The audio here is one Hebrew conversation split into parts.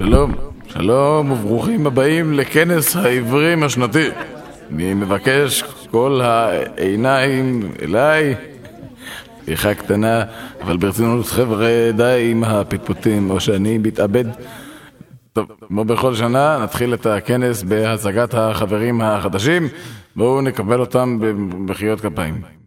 שלום, שלום וברוכים הבאים לכנס העברים השנתי. אני מבקש כל העיניים אליי. פתיחה קטנה, אבל ברצינות חבר'ה די עם הפטפוטים או שאני מתאבד. טוב, כמו בכל שנה, נתחיל את הכנס בהצגת החברים החדשים. בואו נקבל אותם במחיאות כפיים.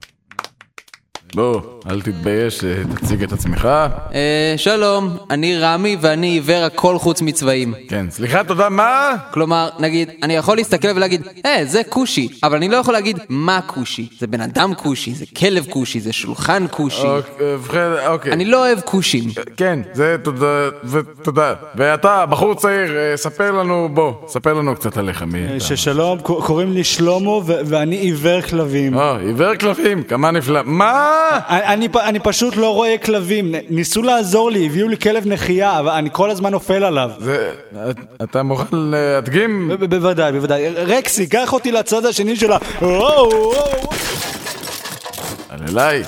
בוא, אל תתבייש, אה, תציג את עצמך. אה, שלום, אני רמי ואני עיוור הכל חוץ מצבעים. כן, סליחה, תודה, מה? כלומר, נגיד, אני יכול להסתכל ולהגיד, אה, זה כושי, אבל אני לא יכול להגיד מה כושי. זה בן אדם כושי, זה כלב כושי, זה שולחן כושי. אוקיי, ובכן, אוקיי. אני לא אוהב כושים. כן, זה תודה, ותודה. ואתה, בחור צעיר, אה, ספר לנו, בוא, ספר לנו קצת עליך, מי אתה. ששלום, קוראים לי שלמה ו- ואני עיוור כלבים. או, עיוור כלבים, כמה נפלא. מה? אני, אני, פשוט לא רואה כלבים, ניסו לעזור לי, הביאו לי כלב נחייה, אבל אני כל הזמן נופל עליו. זה, אתה מוכן להדגים? בוודאי, בוודאי. רקסי, קח אותי לצד השני של ה... וואו, וואו. על אליי.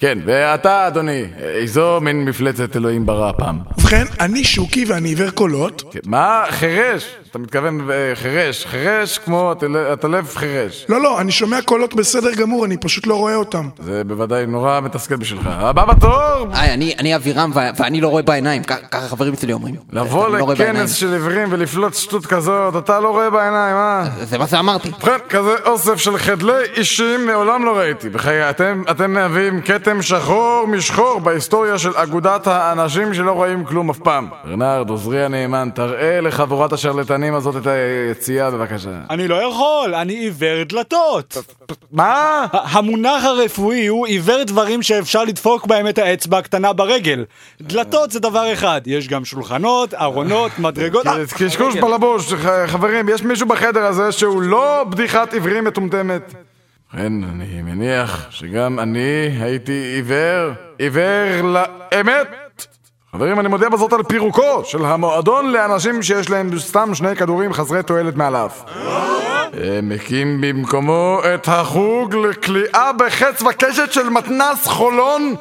כן, ואתה, אדוני, איזו מין מפלצת אלוהים ברא הפעם? ובכן, אני שוקי ואני עיוור קולות. כן, מה? חירש? אתה מתכוון אה, חירש. חירש כמו הטל- הטלף חירש. לא, לא, אני שומע קולות בסדר גמור, אני פשוט לא רואה אותם. זה בוודאי נורא מתסכל בשבילך. הבא בתור! היי, אני, אני אבירם ואני לא רואה בעיניים, ככה חברים שלי אומרים. לבוא לא. לכנס של עיוורים ולפלוט שטות כזאת, אתה לא רואה בעיניים, אה? זה מה שאמרתי. ובכן, כזה אוסף של חדלי אישים מעולם לא ראיתי. בחיי, אתם, אתם מהווים כתם שחור משחור בהיסטוריה של אגודת האנשים שלא רואים כלום אף פעם. ברנרד, עוזרי הנאמן, תראה לחבורת השרלטנים הזאת את היציאה בבקשה. אני לא יכול, אני עיוור דלתות. מה? המונח הרפואי הוא עיוור דברים שאפשר לדפוק בהם את האצבע הקטנה ברגל. דלתות זה דבר אחד, יש גם שולחנות, ארונות, מדרגות... אה, קשקוש בלבוש, ח- חברים, יש מישהו בחדר הזה שהוא לא בדיחת עיוורים מטומטמת. ובכן, אני מניח שגם אני הייתי עיוור, עיוור לאמת. חברים, אני מודיע בזאת על פירוקו של המועדון לאנשים שיש להם סתם שני כדורים חסרי תועלת מעל האף. מקים במקומו את החוג לכליאה בחץ וקשת של מתנס חולון.